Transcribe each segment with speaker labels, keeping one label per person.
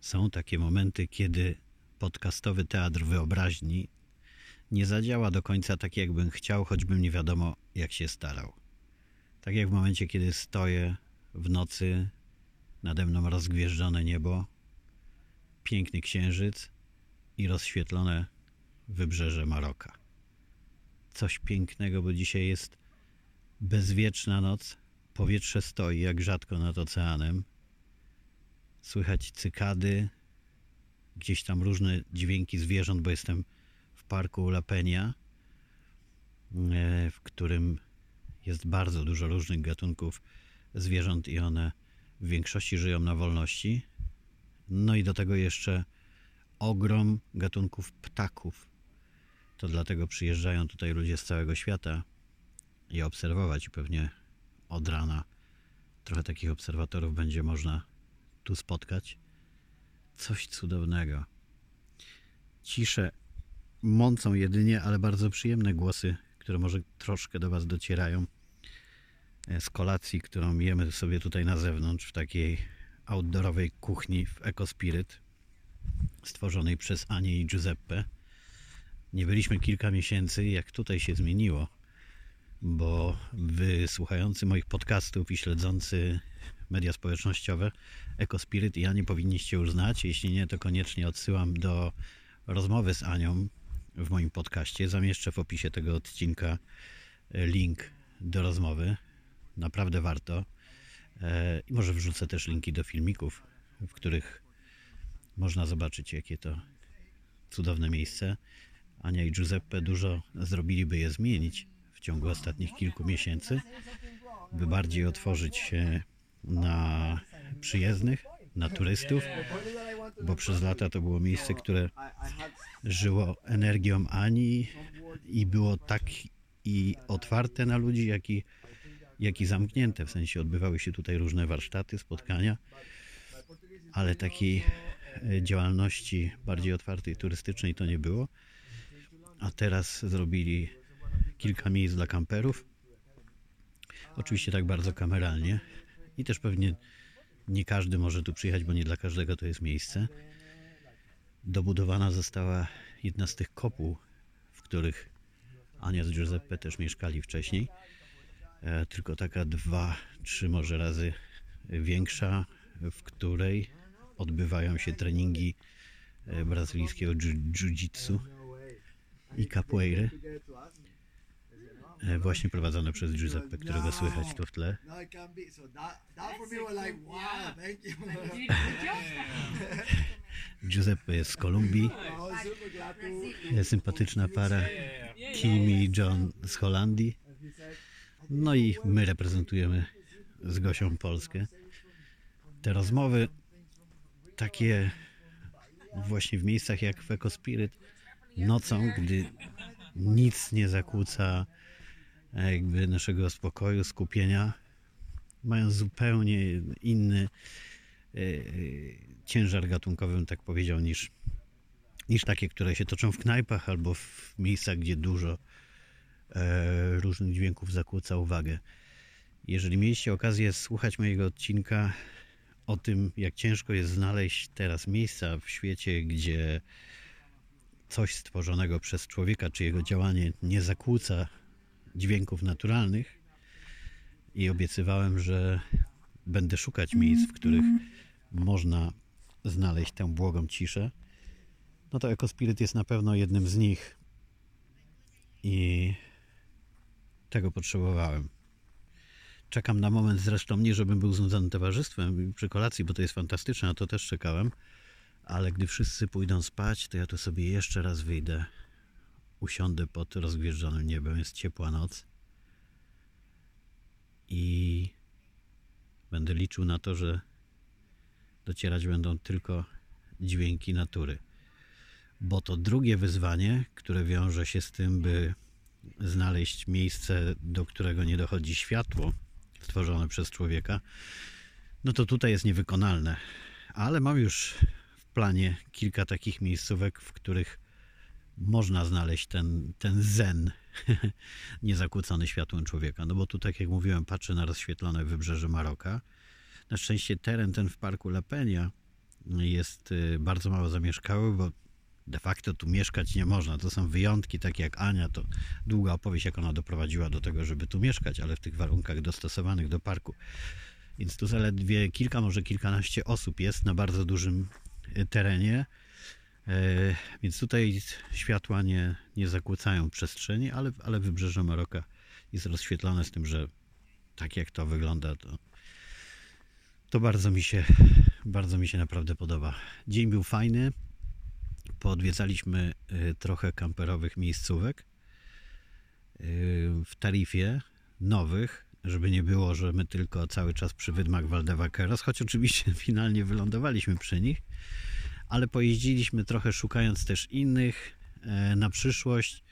Speaker 1: Są takie momenty, kiedy podcastowy teatr wyobraźni nie zadziała do końca tak, jakbym chciał, choćbym nie wiadomo, jak się starał. Tak jak w momencie, kiedy stoję w nocy, nade mną rozgwieżdżone niebo, piękny księżyc i rozświetlone wybrzeże Maroka. Coś pięknego, bo dzisiaj jest bezwieczna noc, powietrze stoi jak rzadko nad oceanem. Słychać cykady, gdzieś tam różne dźwięki zwierząt, bo jestem w parku La e, w którym jest bardzo dużo różnych gatunków zwierząt i one w większości żyją na wolności. No i do tego jeszcze ogrom gatunków ptaków. To dlatego przyjeżdżają tutaj ludzie z całego świata je obserwować i pewnie od rana trochę takich obserwatorów będzie można tu spotkać. Coś cudownego. Ciszę mącą jedynie, ale bardzo przyjemne głosy, które może troszkę do Was docierają e, z kolacji, którą jemy sobie tutaj na zewnątrz, w takiej outdoorowej kuchni w EcoSpirit, stworzonej przez Anię i Giuseppe. Nie byliśmy kilka miesięcy, jak tutaj się zmieniło, bo wy słuchający moich podcastów i śledzący media społecznościowe EcoSpirit i Ani powinniście już znać. Jeśli nie, to koniecznie odsyłam do rozmowy z Anią w moim podcaście. Zamieszczę w opisie tego odcinka link do rozmowy. Naprawdę warto. E, I może wrzucę też linki do filmików, w których można zobaczyć, jakie to cudowne miejsce. Ania i Giuseppe dużo zrobiliby je zmienić w ciągu ostatnich kilku miesięcy, by bardziej otworzyć się na przyjezdnych, na turystów, bo przez lata to było miejsce, które żyło energią Ani i było tak i otwarte na ludzi, jak i, jak i zamknięte. W sensie odbywały się tutaj różne warsztaty, spotkania, ale takiej e, działalności bardziej otwartej, turystycznej to nie było. A teraz zrobili kilka miejsc dla kamperów. Oczywiście tak bardzo kameralnie i też pewnie nie każdy może tu przyjechać, bo nie dla każdego to jest miejsce. Dobudowana została jedna z tych kopuł, w których Ania z Giuseppe też mieszkali wcześniej. E, tylko taka dwa, trzy może razy większa, w której odbywają się treningi e, brazylijskiego jiu-jitsu i capoeira. E, właśnie prowadzone przez Giuseppe, którego słychać tu w tle. Giuseppe jest z Kolumbii. Sympatyczna para Kim i John z Holandii. No i my reprezentujemy z Gosią Polskę. Te rozmowy takie właśnie w miejscach jak w Ecospirit nocą, gdy nic nie zakłóca jakby naszego spokoju, skupienia, mają zupełnie inny e, e, ciężar gatunkowy, tak powiedział, niż, niż takie, które się toczą w knajpach albo w miejscach, gdzie dużo e, różnych dźwięków zakłóca uwagę. Jeżeli mieliście okazję słuchać mojego odcinka o tym, jak ciężko jest znaleźć teraz miejsca w świecie, gdzie coś stworzonego przez człowieka, czy jego działanie nie zakłóca dźwięków naturalnych. I obiecywałem, że będę szukać miejsc, w których można znaleźć tę błogą ciszę, no to Ecospirit jest na pewno jednym z nich. I tego potrzebowałem. Czekam na moment zresztą nie, żebym był znudzony towarzystwem przy kolacji, bo to jest fantastyczne, a to też czekałem, ale gdy wszyscy pójdą spać, to ja tu sobie jeszcze raz wyjdę usiądę pod rozgwieżdżonym niebem, jest ciepła noc i będę liczył na to, że docierać będą tylko dźwięki natury. Bo to drugie wyzwanie, które wiąże się z tym, by znaleźć miejsce, do którego nie dochodzi światło stworzone przez człowieka, no to tutaj jest niewykonalne. Ale mam już planie kilka takich miejscówek, w których można znaleźć ten, ten zen niezakłócony światłem człowieka. No bo tu, tak jak mówiłem, patrzę na rozświetlone wybrzeże Maroka. Na szczęście teren ten w parku La jest y, bardzo mało zamieszkały, bo de facto tu mieszkać nie można. To są wyjątki, takie jak Ania, to długa opowieść, jak ona doprowadziła do tego, żeby tu mieszkać, ale w tych warunkach dostosowanych do parku. Więc tu zaledwie kilka, może kilkanaście osób jest na bardzo dużym terenie. E, Więc tutaj światła nie, nie zakłócają przestrzeni, ale, ale wybrzeże Maroka jest rozświetlone z tym, że tak jak to wygląda, to, to bardzo mi się bardzo mi się naprawdę podoba. Dzień był fajny. Poodwiedzaliśmy y, trochę kamperowych miejscówek y, w tarifie nowych, żeby nie było, że my tylko cały czas przy wydmach Waldewakeros, choć oczywiście finalnie wylądowaliśmy przy nich, ale pojeździliśmy trochę szukając też innych e, na przyszłość,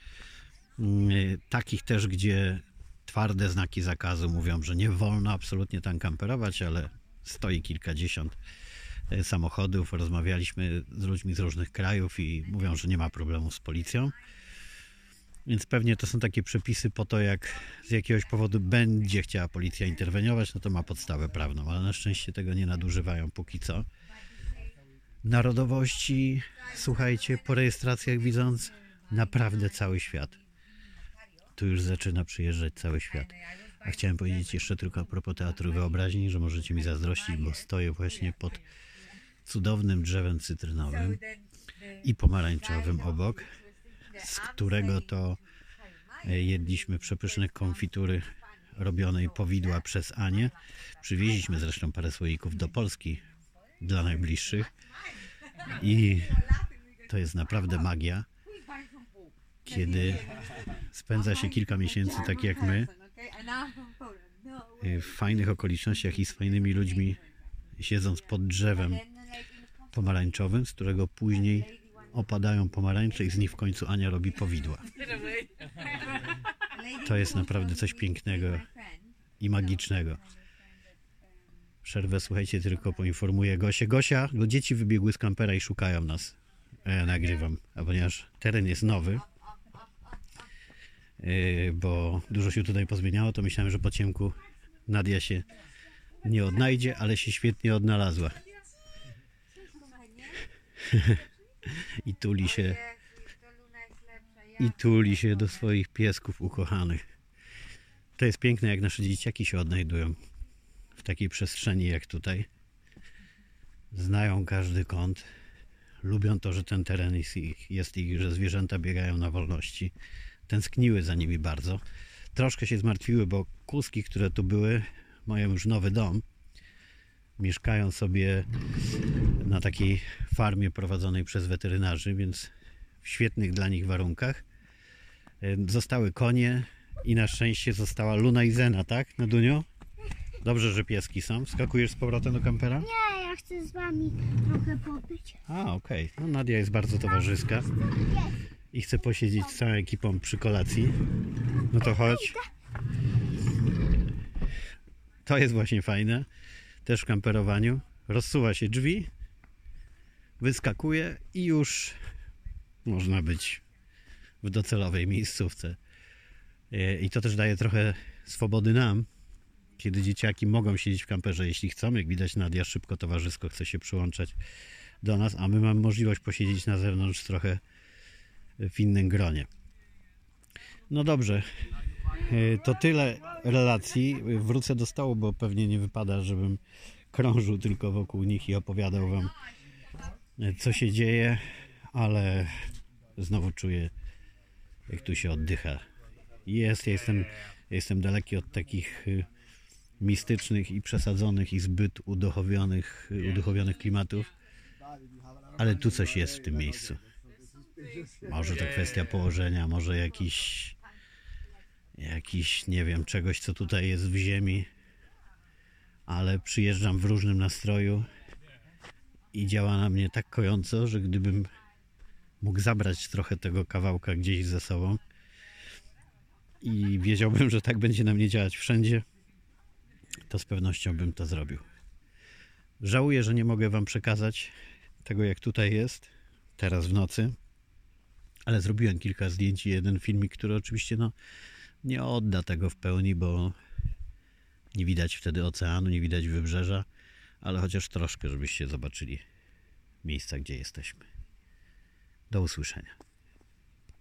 Speaker 1: y, takich też, gdzie twarde znaki zakazu mówią, że nie wolno absolutnie tam kamperować, ale stoi kilkadziesiąt e, samochodów. Rozmawialiśmy z ludźmi z różnych krajów i mówią, że nie ma problemu z policją. Więc pewnie to są takie przepisy po to, jak z jakiegoś powodu będzie chciała policja interweniować, no to ma podstawę prawną, ale na szczęście tego nie nadużywają póki co. Narodowości, słuchajcie, po rejestracjach widząc, naprawdę cały świat. Tu już zaczyna przyjeżdżać cały świat. A chciałem powiedzieć jeszcze tylko a propos Teatru Wyobraźni, że możecie mi zazdrościć, bo stoję właśnie pod cudownym drzewem cytrynowym i pomarańczowym obok, z którego to e, jedliśmy przepyszne konfitury robionej powidła przez Anię. Przywieźliśmy zresztą parę słoików do Polski dla najbliższych i to jest naprawdę magia, kiedy spędza się kilka miesięcy tak jak my w fajnych okolicznościach i z fajnymi ludźmi, siedząc pod drzewem pomarańczowym, z którego później opadają pomarańcze i z nich w końcu Ania robi powidła. To jest naprawdę coś pięknego i magicznego. Przerwę, słuchajcie, tylko poinformuję Gosię. Gosia, bo dzieci wybiegły z kampera i szukają nas. Ja nagrywam, a ponieważ teren jest nowy, yy, bo dużo się tutaj pozmieniało, to myślałem, że po ciemku Nadia się nie odnajdzie, ale się świetnie odnalazła. I tuli się, i tuli się do swoich piesków ukochanych. To jest piękne, jak nasze dzieciaki się odnajdują w takiej przestrzeni jak tutaj. Znają każdy kąt. Lubią to, że ten teren jest ich, jest ich, że zwierzęta biegają na wolności. Tęskniły za nimi bardzo. Troszkę się zmartwiły, bo kuski, które tu były, mają już nowy dom. Mieszkają sobie na takiej farmie prowadzonej przez weterynarzy, więc w świetnych dla nich warunkach. E, Zostały konie i na szczęście została Luna i Zena, tak, Nadunio? Dobrze, że pieski są. Skakujesz z powrotem do kampera?
Speaker 2: Nie, ja chcę z wami trochę pobyć.
Speaker 1: A, okej. No, Nadia jest bardzo towarzyska i chce posiedzieć z całą ekipą przy kolacji. No to chodź. To jest właśnie fajne. Też kamperowaniu. Rozsuwa się drzwi, wyskakuje i już można być w docelowej miejscówce. E, I to też daje trochę swobody nam, kiedy dzieciaki mogą siedzieć w kamperze, jeśli chcą. Jak widać, Nadia szybko towarzysko chce się przyłączać do nas, a my mamy możliwość posiedzieć na zewnątrz trochę w innym gronie. No dobrze, to tyle relacji. Wrócę do stołu, bo pewnie nie wypada, żebym krążył tylko wokół nich i opowiadał wam, e, co się dzieje, ale znowu czuję, jak tu się oddycha. Jest, ja jestem, jestem daleki od takich y, mistycznych i przesadzonych i zbyt uduchowionych, uduchowionych klimatów, ale tu coś jest w tym miejscu. Może to kwestia położenia, może jakiś, jakiś, nie wiem, czegoś, co tutaj jest w ziemi, ale przyjeżdżam w różnym nastroju i działa na mnie tak kojąco, że gdybym mógł zabrać trochę tego kawałka gdzieś ze sobą i wiedziałbym, że tak będzie na mnie działać wszędzie, to z pewnością bym to zrobił. Żałuję, że nie mogę Wam przekazać tego, jak tutaj jest, teraz w nocy, ale zrobiłem kilka zdjęć i jeden filmik, który oczywiście no, nie odda tego w pełni, bo nie widać wtedy oceanu, nie widać wybrzeża, ale chociaż troszkę, żebyście zobaczyli, miejsca, gdzie jesteśmy. Do usłyszenia.